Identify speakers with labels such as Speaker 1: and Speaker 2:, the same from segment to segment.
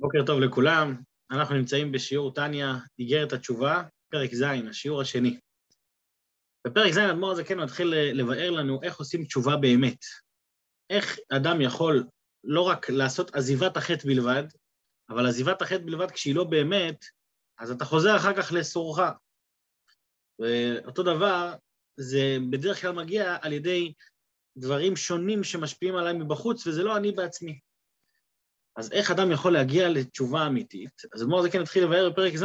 Speaker 1: בוקר טוב לכולם, אנחנו נמצאים בשיעור טניה, איגרת התשובה, פרק ז', השיעור השני. בפרק ז' האדמו"ר הזה כן מתחיל לבאר לנו איך עושים תשובה באמת. איך אדם יכול לא רק לעשות עזיבת החטא בלבד, אבל עזיבת החטא בלבד כשהיא לא באמת, אז אתה חוזר אחר כך לסורך. ואותו דבר, זה בדרך כלל מגיע על ידי דברים שונים שמשפיעים עליי מבחוץ, וזה לא אני בעצמי. אז איך אדם יכול להגיע לתשובה אמיתית? אז אדמו"ר זה כן התחיל לבאר בפרק ז',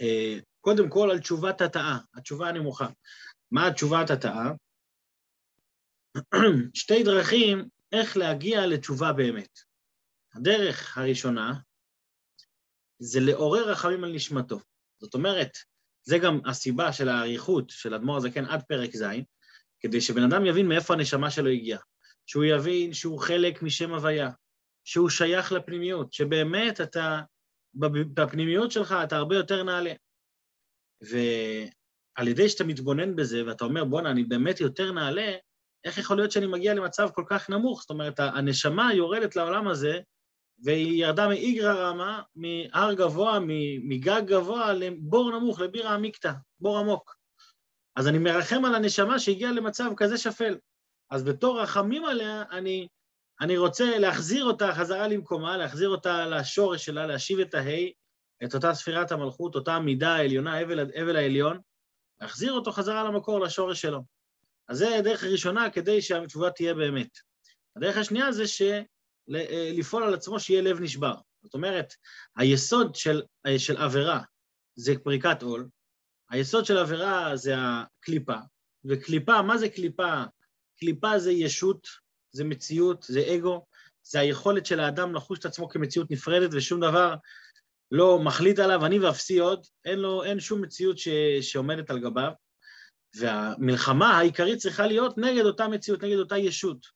Speaker 1: אה, קודם כל על תשובת התאה, התשובה הנמוכה. מה התשובת התאה? שתי דרכים איך להגיע לתשובה באמת. הדרך הראשונה זה לעורר רחמים על נשמתו. זאת אומרת, זה גם הסיבה של האריכות של אדמו"ר הזקן עד פרק ז', כדי שבן אדם יבין מאיפה הנשמה שלו הגיעה. שהוא יבין שהוא חלק משם הוויה, שהוא שייך לפנימיות, שבאמת אתה, בפנימיות שלך אתה הרבה יותר נעלה. ועל ידי שאתה מתבונן בזה ואתה אומר, בואנה, אני באמת יותר נעלה, איך יכול להיות שאני מגיע למצב כל כך נמוך? זאת אומרת, הנשמה יורדת לעולם הזה, והיא ירדה מאיגרא רמה, מהר גבוה, מגג גבוה, לבור נמוך, לבירה עמיקתא, בור עמוק. אז אני מרחם על הנשמה שהגיעה למצב כזה שפל. אז בתור רחמים עליה, אני אני רוצה להחזיר אותה חזרה למקומה, להחזיר אותה לשורש שלה, להשיב את ההי, את אותה ספירת המלכות, אותה מידה העליונה, אבל, אבל העליון, להחזיר אותו חזרה למקור, לשורש שלו. אז זה הדרך הראשונה כדי שהתשובה תהיה באמת. הדרך השנייה זה של, אה, לפעול על עצמו שיהיה לב נשבר. זאת אומרת, היסוד של, אה, של עבירה זה פריקת עול, היסוד של עבירה זה הקליפה, וקליפה, מה זה קליפה? קליפה זה ישות זה מציאות, זה אגו, זה היכולת של האדם לחוש את עצמו כמציאות נפרדת ושום דבר לא מחליט עליו, אני ואפסי עוד, אין לו, אין שום מציאות ש, שעומדת על גביו, והמלחמה העיקרית צריכה להיות נגד אותה מציאות, נגד אותה ישות.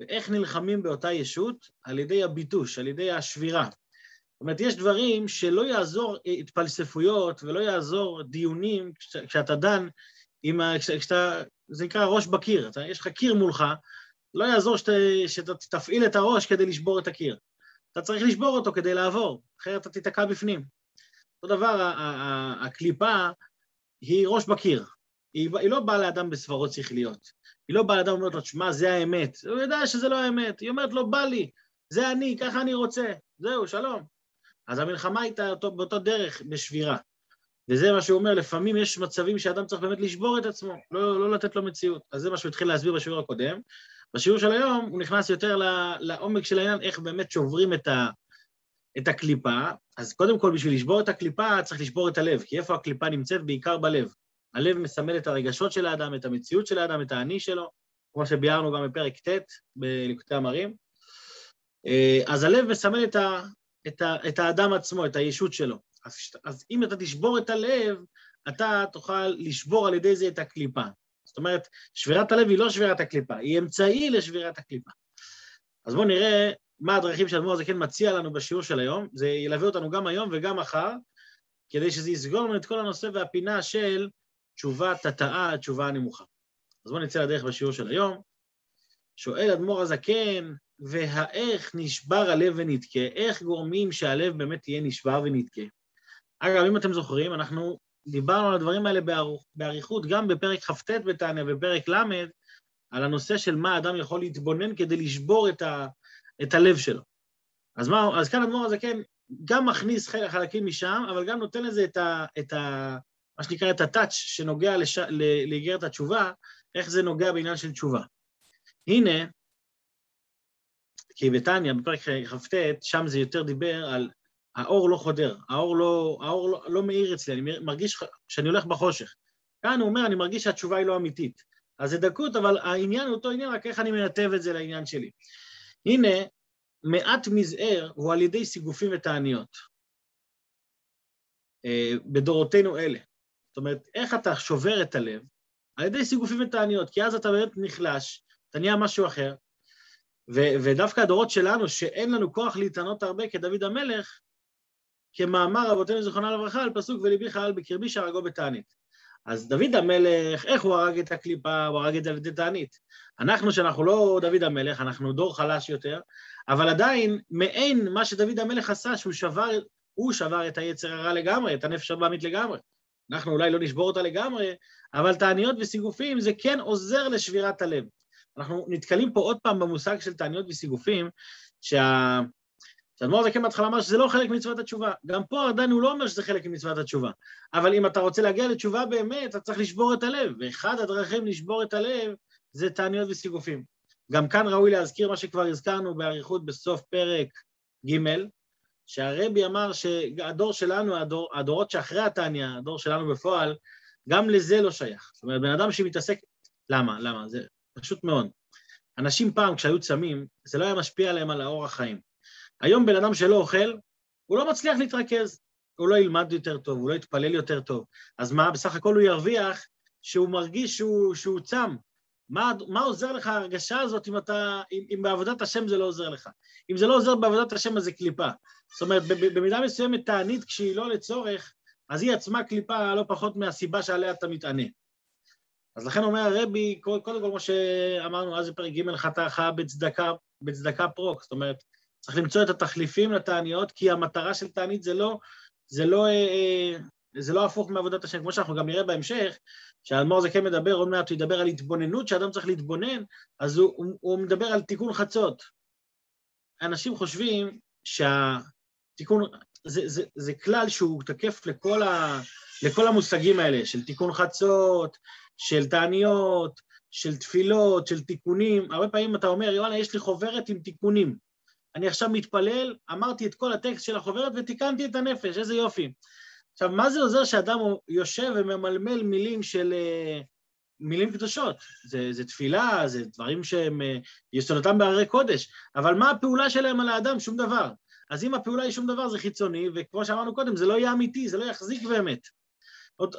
Speaker 1: ואיך נלחמים באותה ישות? על ידי הביטוש, על ידי השבירה. זאת אומרת, יש דברים שלא יעזור התפלספויות ולא יעזור דיונים כשאתה דן עם ה... כשאתה, זה נקרא ראש בקיר, אתה, יש לך קיר מולך, לא יעזור שת, שתפעיל את הראש כדי לשבור את הקיר. אתה צריך לשבור אותו כדי לעבור, אחרת אתה תיתקע בפנים. אותו דבר, הקליפה היא ראש בקיר. היא, היא לא באה לאדם בסברות שכליות. היא לא באה לאדם ואומרת לו, שמע, זה האמת. הוא יודע שזה לא האמת. היא אומרת לו, בא לי, זה אני, ככה אני רוצה. זהו, שלום. אז המלחמה הייתה באותו דרך, בשבירה. וזה מה שהוא אומר, לפעמים יש מצבים שאדם צריך באמת לשבור את עצמו, לא, לא לתת לו מציאות. אז זה מה שהוא התחיל להסביר בשיעור הקודם. בשיעור של היום הוא נכנס יותר לעומק של העניין, איך באמת שוברים את, ה, את הקליפה. אז קודם כל, בשביל לשבור את הקליפה, צריך לשבור את הלב, כי איפה הקליפה נמצאת? בעיקר בלב. הלב מסמל את הרגשות של האדם, את המציאות של האדם, את האני שלו, כמו שביארנו גם בפרק ט' בליקוטי המרים. אה, אז הלב מסמל את, ה, את, ה, את האדם עצמו, את הישות שלו. אז, אז אם אתה תשבור את הלב, אתה תוכל לשבור על ידי זה את הקליפה. זאת אומרת, שבירת הלב היא לא שבירת הקליפה, היא אמצעי לשבירת הקליפה. אז בואו נראה מה הדרכים שהאדמו"ר הזה כן מציע לנו בשיעור של היום. זה ילווה אותנו גם היום וגם מחר, כדי שזה יסגור לנו את כל הנושא והפינה של תשובת התאה, התשובה הנמוכה. אז בואו נצא לדרך בשיעור של היום. שואל אדמו"ר הזקן, והאיך נשבר הלב ונתקה? איך גורמים שהלב באמת יהיה נשבר ונתקה? אגב, אם אתם זוכרים, אנחנו דיברנו על הדברים האלה באריכות, גם בפרק כ"ט בתניא ובפרק ל', על הנושא של מה האדם יכול להתבונן כדי לשבור את, ה, את הלב שלו. אז, מה, אז כאן אדמו"ר הזה כן, גם מכניס חלקים משם, אבל גם נותן לזה את ה... את ה מה שנקרא את הטאץ' שנוגע. לאיגרת התשובה, איך זה נוגע בעניין של תשובה. הנה, כי בתניא, בפרק כ"ט, שם זה יותר דיבר על האור לא חודר, האור לא, האור לא, לא מאיר אצלי, אני מרגיש שאני הולך בחושך. כאן הוא אומר, אני מרגיש שהתשובה היא לא אמיתית. אז זה דקות, אבל העניין הוא אותו עניין, רק איך אני מנתב את זה לעניין שלי. הנה, מעט מזער הוא על ידי סיגופים ותעניות. אה, בדורותינו אלה. זאת אומרת, איך אתה שובר את הלב? על ידי סיגופים ותעניות, כי אז אתה באמת נחלש, אתה נהיה משהו אחר. ו- ודווקא הדורות שלנו, שאין לנו כוח להתענות הרבה כדוד המלך, כמאמר רבותינו זיכרונה לברכה על פסוק וליבי חייל בקרבי שהרגו בתענית. אז דוד המלך, איך הוא הרג את הקליפה? הוא הרג את זה על ידי תענית. אנחנו, שאנחנו לא דוד המלך, אנחנו דור חלש יותר, אבל עדיין, מעין מה שדוד המלך עשה, שהוא שבר, הוא שבר את היצר הרע לגמרי, את הנפש הבאמית לגמרי. אנחנו אולי לא נשבור אותה לגמרי, אבל תעניות וסיגופים זה כן עוזר לשבירת הלב. אנחנו נתקלים פה עוד פעם במושג של תעניות וסיגופים, שה... שאדמו"ר זקן בהתחלה אמר שזה לא חלק ממצוות התשובה. גם פה עדיין הוא לא אומר שזה חלק ממצוות התשובה. אבל אם אתה רוצה להגיע לתשובה באמת, אתה צריך לשבור את הלב. ואחד הדרכים לשבור את הלב זה תעניות וסיגופים. גם כאן ראוי להזכיר מה שכבר הזכרנו באריכות בסוף פרק ג', שהרבי אמר שהדור שלנו, הדור, הדורות שאחרי התניא, הדור שלנו בפועל, גם לזה לא שייך. זאת אומרת, בן אדם שמתעסק... למה? למה? זה פשוט מאוד. אנשים פעם, כשהיו צמים, זה לא היה משפיע עליהם על האורח חיים. היום בן אדם שלא אוכל, הוא לא מצליח להתרכז, הוא לא ילמד יותר טוב, הוא לא יתפלל יותר טוב. אז מה, בסך הכל הוא ירוויח שהוא מרגיש שהוא, שהוא צם. מה, מה עוזר לך ההרגשה הזאת אם, אתה, אם, אם בעבודת השם זה לא עוזר לך? אם זה לא עוזר בעבודת השם אז זה קליפה. זאת אומרת, במידה מסוימת תענית כשהיא לא לצורך, אז היא עצמה קליפה לא פחות מהסיבה שעליה אתה מתענה. אז לכן אומר הרבי, קודם כל, כמו שאמרנו אז בפרק ג' חתך בצדקה, בצדקה פרוק, זאת אומרת, צריך למצוא את התחליפים לתעניות, כי המטרה של תענית זה לא, זה לא, אה, אה, זה לא הפוך מעבודת השם, כמו שאנחנו גם נראה בהמשך, שהאדמו"ר זה כן מדבר, עוד מעט הוא ידבר על התבוננות, שאדם צריך להתבונן, אז הוא, הוא, הוא מדבר על תיקון חצות. אנשים חושבים שהתיקון, זה, זה, זה כלל שהוא תקף לכל, ה, לכל המושגים האלה, של תיקון חצות, של תעניות, של תפילות, של תיקונים. הרבה פעמים אתה אומר, יואלה, יש לי חוברת עם תיקונים. אני עכשיו מתפלל, אמרתי את כל הטקסט של החוברת ותיקנתי את הנפש, איזה יופי. עכשיו, מה זה עוזר שאדם יושב וממלמל מילים של... אה, מילים קדושות? זה, זה תפילה, זה דברים שהם אה, יסודותם בהרי קודש, אבל מה הפעולה שלהם על האדם? שום דבר. אז אם הפעולה היא שום דבר זה חיצוני, וכמו שאמרנו קודם, זה לא יהיה אמיתי, זה לא יחזיק באמת.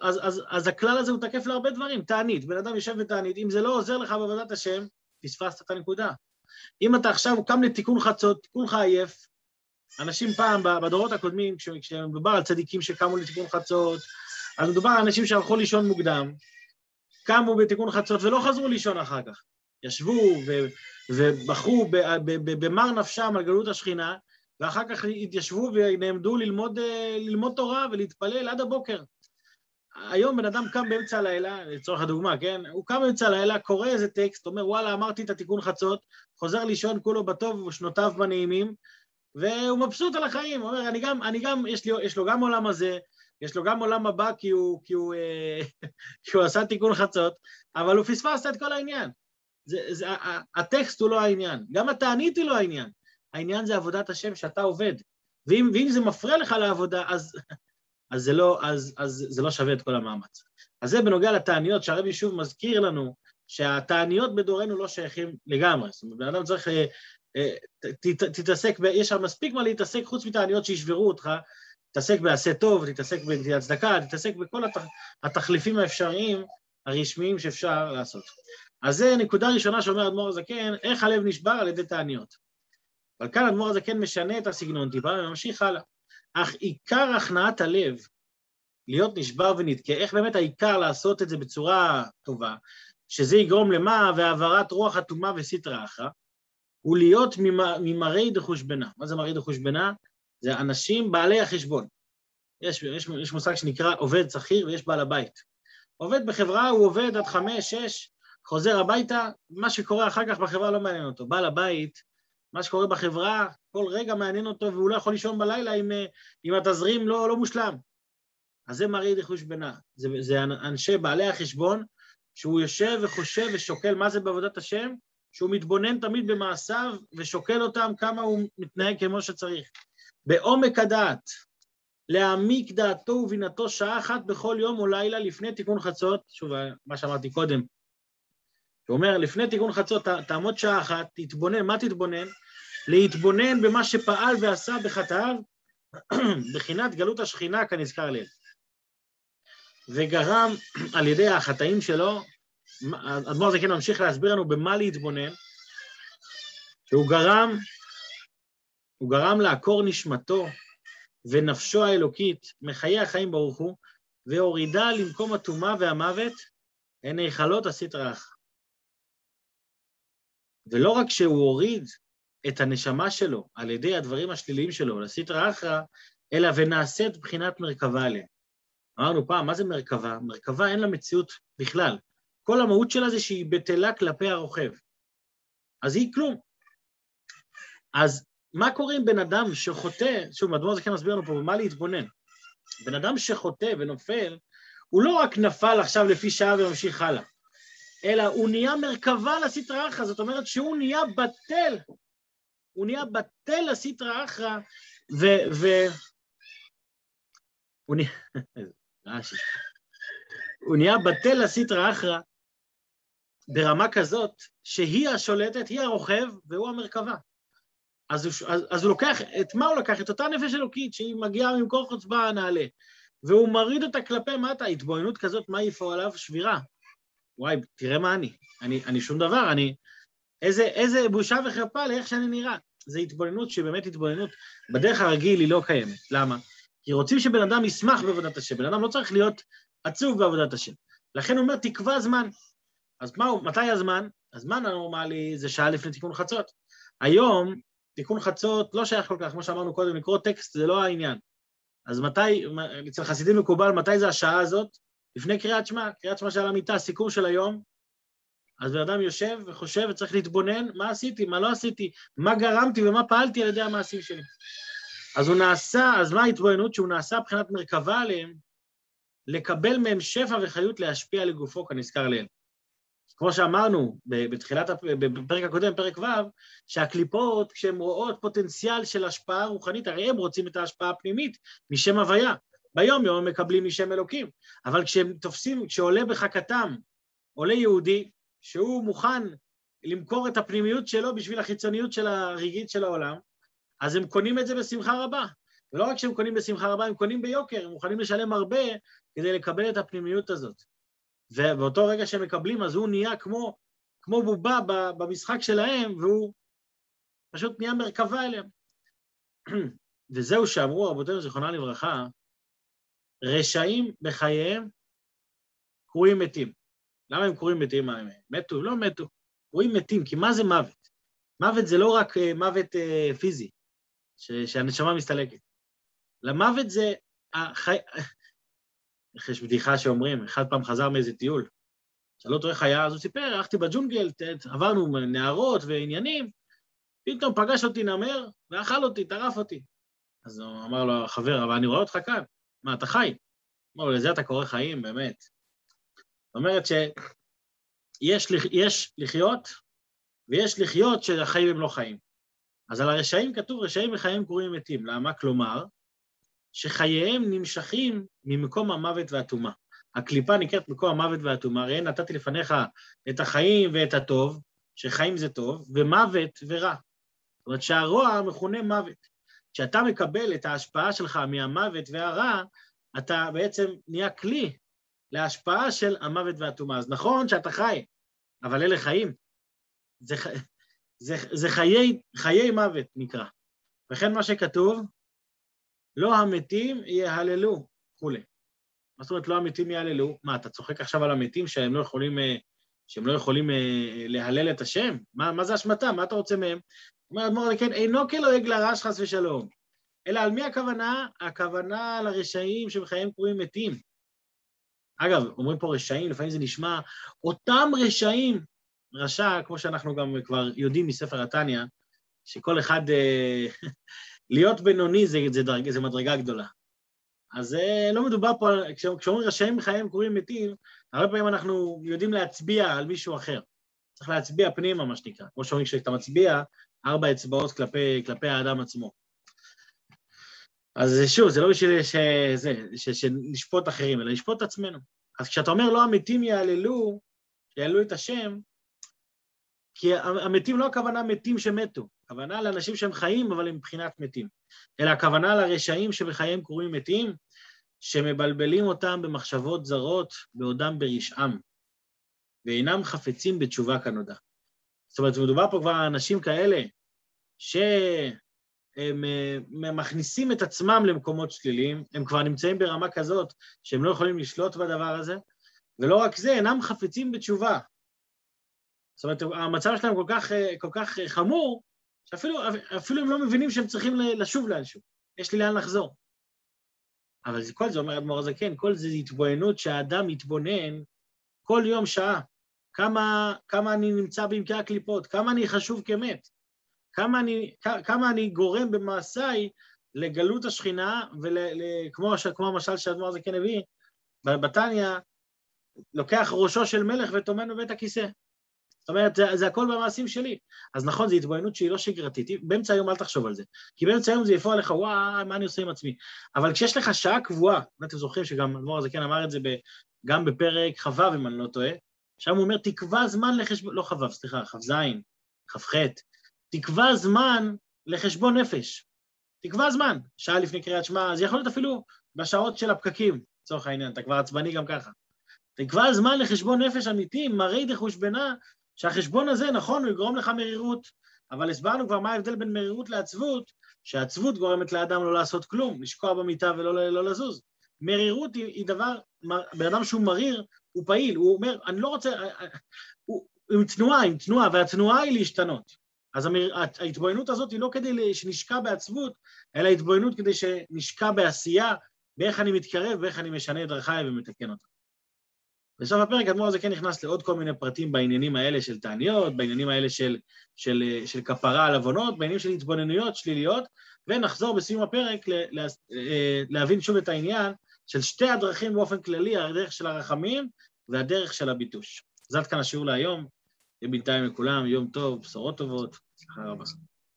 Speaker 1: אז, אז, אז הכלל הזה הוא תקף להרבה דברים, תענית, בן אדם יושב בתענית, אם זה לא עוזר לך בעבודת השם, פספסת את הנקודה. אם אתה עכשיו קם לתיקון חצות, כולך עייף, אנשים פעם, בדורות הקודמים, כשמדובר על צדיקים שקמו לתיקון חצות, אז מדובר על אנשים שהלכו לישון מוקדם, קמו בתיקון חצות ולא חזרו לישון אחר כך. ישבו ו- ובחרו במר נפשם על גלות השכינה, ואחר כך התיישבו ונעמדו ללמוד, ללמוד תורה ולהתפלל עד הבוקר. היום בן אדם קם באמצע הלילה, לצורך הדוגמה, כן? הוא קם באמצע הלילה, קורא איזה טקסט, אומר, וואלה, אמרתי את התיקון חצות, חוזר לישון כולו בטוב ושנותיו בנעימים, והוא מבסוט על החיים, הוא אומר, אני גם, אני גם, יש, לי, יש לו גם עולם הזה, יש לו גם עולם הבא כי הוא, כי הוא, אה, כי הוא עשה תיקון חצות, אבל הוא פספס את כל העניין. זה, זה, הטקסט הוא לא העניין, גם התענית היא לא העניין. העניין זה עבודת השם שאתה עובד. ואם, ואם זה מפריע לך לעבודה, אז, אז, זה לא, אז, אז זה לא שווה את כל המאמץ. אז זה בנוגע לתעניות, שהרבי שוב מזכיר לנו שהתעניות בדורנו לא שייכים לגמרי. זאת אומרת, בן אדם צריך אה, אה, תתעסק, יש שם מספיק מה להתעסק חוץ מתעניות שישברו אותך, תתעסק בעשה טוב, תתעסק בנטיית צדקה, תתעסק בכל התחליפים האפשריים הרשמיים שאפשר לעשות. אז זה נקודה ראשונה שאומר אדמו"ר הזקן, איך הלב נשבר על ידי תעניות. אבל כאן אדמו"ר הזקן משנה את הסגנון טיפה וממשיך הלאה. אך עיקר הכנעת הלב, להיות נשבר ונדכה, איך באמת העיקר לעשות את זה בצורה טובה, שזה יגרום למה? והעברת רוח אטומה וסטרא אחרא, הוא להיות ממראי דחושבנה. מה זה מראי דחושבנה? זה אנשים בעלי החשבון. יש, יש, יש מושג שנקרא עובד שכיר ויש בעל הבית. עובד בחברה הוא עובד עד חמש, שש, חוזר הביתה, מה שקורה אחר כך בחברה לא מעניין אותו. בעל הבית, מה שקורה בחברה, כל רגע מעניין אותו והוא לא יכול לישון בלילה אם, אם התזרים לא, לא מושלם. אז זה מראי דחושבנה. זה, זה אנשי בעלי החשבון, שהוא יושב וחושב ושוקל מה זה בעבודת השם, שהוא מתבונן תמיד במעשיו ושוקל אותם כמה הוא מתנהג כמו שצריך. בעומק הדעת, להעמיק דעתו ובינתו שעה אחת בכל יום או לילה לפני תיקון חצות, שוב, מה שאמרתי קודם, הוא אומר, לפני תיקון חצות תעמוד שעה אחת, תתבונן, מה תתבונן? להתבונן במה שפעל ועשה בחטאיו, בחינת גלות השכינה כנזכר ליל. וגרם על ידי החטאים שלו אדמו"ר זה כן ממשיך להסביר לנו במה להתבונן, שהוא גרם, הוא גרם לעקור נשמתו ונפשו האלוקית מחיי החיים ברוך הוא, והורידה למקום הטומאה והמוות, הן היכלות הסטרא אחרא. ולא רק שהוא הוריד את הנשמה שלו על ידי הדברים השליליים שלו לסטרא אחרא, אלא ונעשית בחינת מרכבה עליהם. אמרנו פעם, מה זה מרכבה? מרכבה אין לה מציאות בכלל. כל המהות שלה זה שהיא בטלה כלפי הרוכב. אז היא כלום. אז מה קורה עם בן אדם שחוטא, שוב, מדוע זה כן מסביר לנו פה, במה להתבונן? בן אדם שחוטא ונופל, הוא לא רק נפל עכשיו לפי שעה וממשיך הלאה, אלא הוא נהיה מרכבה לסטרא אחרא, זאת אומרת שהוא נהיה בטל, הוא נהיה בטל לסטרא אחרא, ו... ו... הוא נהיה... רש"י. הוא נהיה בטל לסטרא אחרא ברמה כזאת שהיא השולטת, היא הרוכב והוא המרכבה. אז הוא, אז, אז הוא לוקח, את מה הוא לקח? את אותה נפש אלוקית שהיא מגיעה ממקור חוצבה הנעלה, והוא מוריד אותה כלפי מטה, התבוננות כזאת, מה יפעו עליו? שבירה. וואי, תראה מה אני. אני, אני שום דבר, אני... איזה, איזה בושה וחרפה לאיך שאני נראה. זו התבוננות שהיא באמת התבוננות, בדרך הרגיל היא לא קיימת. למה? כי רוצים שבן אדם ישמח בעבודת השם, בן אדם לא צריך להיות עצוב בעבודת השם. לכן הוא אומר, תקבע זמן. אז מהו, מתי הזמן? הזמן הנורמלי זה שעה לפני תיקון חצות. היום, תיקון חצות לא שייך כל כך, כמו שאמרנו קודם, לקרוא טקסט זה לא העניין. אז מתי, אצל חסידים מקובל, מתי זה השעה הזאת? לפני קריאת שמע, קריאת שמע של המיטה, סיכום של היום. אז בן אדם יושב וחושב וצריך להתבונן, מה עשיתי, מה לא עשיתי, מה גרמתי ומה פעלתי על ידי המעשים שלי. אז הוא נעשה, אז מה ההתבוננות? שהוא נעשה מבחינת מרכבה עליהם, לקבל מהם שפע וחיות להשפיע לגופו כנזכר לעיל. כמו שאמרנו בתחילת, בפרק הקודם, פרק ו', שהקליפות, כשהן רואות פוטנציאל של השפעה רוחנית, הרי הם רוצים את ההשפעה הפנימית משם הוויה. ביום יום מקבלים משם אלוקים. אבל כשהם תופסים, כשעולה בחכתם, עולה יהודי, שהוא מוכן למכור את הפנימיות שלו בשביל החיצוניות של הרגעית של העולם, אז הם קונים את זה בשמחה רבה. ולא רק שהם קונים בשמחה רבה, הם קונים ביוקר, הם מוכנים לשלם הרבה כדי לקבל את הפנימיות הזאת. ובאותו רגע שהם מקבלים, אז הוא נהיה כמו, כמו בובה במשחק שלהם, והוא פשוט נהיה מרכבה אליהם. וזהו שאמרו רבותינו, זיכרונה לברכה, רשעים בחייהם קרויים מתים. למה הם קרויים מתים? מתו? לא מתו. קרויים מתים, כי מה זה מוות? מוות זה לא רק uh, מוות uh, פיזי, ש- שהנשמה מסתלקת. למוות זה... החי... איך יש בדיחה שאומרים, אחד פעם חזר מאיזה טיול, שאלו אותו איך היה, אז הוא סיפר, הלכתי בג'ונגל, עברנו נערות ועניינים, פתאום פגש אותי נמר ואכל אותי, טרף אותי. אז הוא אמר לו, החבר, אבל אני רואה אותך כאן, מה, אתה חי? אמר לו, לזה אתה קורא חיים, באמת. אומרת שיש יש לחיות, ויש לחיות שהחיים הם לא חיים. אז על הרשעים כתוב, רשעים וחיים קרויים מתים. למה? כלומר, שחייהם נמשכים ממקום המוות והטומאה. הקליפה נקראת מקום המוות והטומאה, הרי נתתי לפניך את החיים ואת הטוב, שחיים זה טוב, ומוות ורע. זאת אומרת שהרוע מכונה מוות. כשאתה מקבל את ההשפעה שלך מהמוות והרע, אתה בעצם נהיה כלי להשפעה של המוות והטומאה. אז נכון שאתה חי, אבל אלה חיים. זה, זה, זה חיי, חיי מוות נקרא. וכן מה שכתוב, לא המתים יהללו, כולי. מה זאת אומרת לא המתים יהללו? מה, אתה צוחק עכשיו על המתים שהם לא יכולים, אה, שהם לא יכולים אה, להלל את השם? מה, מה זה אשמתם? מה אתה רוצה מהם? אומר אדמו"ר כן, אינו כלועג לרש חס ושלום. אלא על מי הכוונה? הכוונה לרשעים שבחייהם קרויים מתים. אגב, אומרים פה רשעים, לפעמים זה נשמע, אותם רשעים, רשע, כמו שאנחנו גם כבר יודעים מספר התניא, שכל אחד אה, להיות בינוני זה, זה, דרג, זה מדרגה גדולה. אז אה, לא מדובר פה, כשאומרים רשעים מחייהם קוראים מתים, הרבה פעמים אנחנו יודעים להצביע על מישהו אחר. צריך להצביע פנימה, מה שנקרא. כמו שאומרים, כשאתה מצביע, ארבע אצבעות כלפי, כלפי האדם עצמו. אז שוב, זה לא בשביל שזה, ש, שנשפוט אחרים, אלא לשפוט עצמנו. אז כשאתה אומר לא המתים יעללו, שיעלו את השם, כי המתים לא הכוונה מתים שמתו, הכוונה לאנשים שהם חיים, אבל הם מבחינת מתים. אלא הכוונה לרשעים שבחייהם קרויים מתים, שמבלבלים אותם במחשבות זרות בעודם ברשעם, ואינם חפצים בתשובה כנודע. זאת אומרת, מדובר פה כבר על אנשים כאלה, ש... הם, הם מכניסים את עצמם למקומות שליליים, הם כבר נמצאים ברמה כזאת שהם לא יכולים לשלוט בדבר הזה, ולא רק זה, אינם חפצים בתשובה. זאת אומרת, המצב שלהם כל כך, כל כך חמור, שאפילו הם לא מבינים שהם צריכים לשוב לאנשהו, יש לי לאן לחזור. אבל זה, כל זה אומר אדמו"ר הזקן, כל זה התבוננות שהאדם מתבונן כל יום שעה. כמה, כמה אני נמצא בעמקי הקליפות, כמה אני חשוב כמת, כמה אני, כמה אני גורם במעשיי לגלות השכינה, וכמו המשל שאדמו"ר הזקן הביא, בתניא, לוקח ראשו של מלך וטומן בבית הכיסא. זאת אומרת, זה, זה הכל במעשים שלי. אז נכון, זו התבוננות שהיא לא שגרתית, באמצע היום אל תחשוב על זה. כי באמצע היום זה יפוע לך, וואי, מה אני עושה עם עצמי? אבל כשיש לך שעה קבועה, אתם זוכרים שגם אדמו"ר הזקן אמר את זה ב, גם בפרק כ"ו, אם אני לא טועה, שם הוא אומר, תקבע זמן לחשבון, לא כ"ו, סליחה, כ"ז, כ"ח, תקבע זמן לחשבון נפש. תקבע זמן, שעה לפני קריאת שמע, זה יכול להיות אפילו בשעות של הפקקים, לצורך העניין, אתה כבר עצבני גם ככה. תקבע זמן לחשבון נפש אמיתי, מראי דחושבנה, שהחשבון הזה, נכון, הוא יגרום לך מרירות, אבל הסברנו כבר מה ההבדל בין מרירות לעצבות, שעצבות גורמת לאדם לא לעשות כלום, לשקוע במיטה ולא לא לזוז. מרירות היא, היא דבר, בן אדם שהוא מריר, הוא פעיל, הוא אומר, אני לא רוצה, הוא עם תנועה, עם תנועה, והתנועה היא להשתנות. אז ההתבוננות הזאת היא לא כדי שנשקע בעצבות, אלא התבוננות כדי שנשקע בעשייה, באיך אני מתקרב ואיך אני משנה את דרכיי ומתקן אותם. בסוף הפרק אדמו"ר הזה כן נכנס לעוד כל מיני פרטים בעניינים האלה של תעניות, בעניינים האלה של, של, של כפרה על עוונות, בעניינים של התבוננויות שליליות, ונחזור בסיום הפרק לה, לה, אה, להבין שוב את העניין של שתי הדרכים באופן כללי, הדרך של הרחמים והדרך של הביטוש. אז עד כאן השיעור להיום, יהיה בינתיים לכולם, יום טוב, בשורות טובות, הצלחה רבה.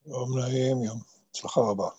Speaker 2: יום נעים, יום, הצלחה רבה.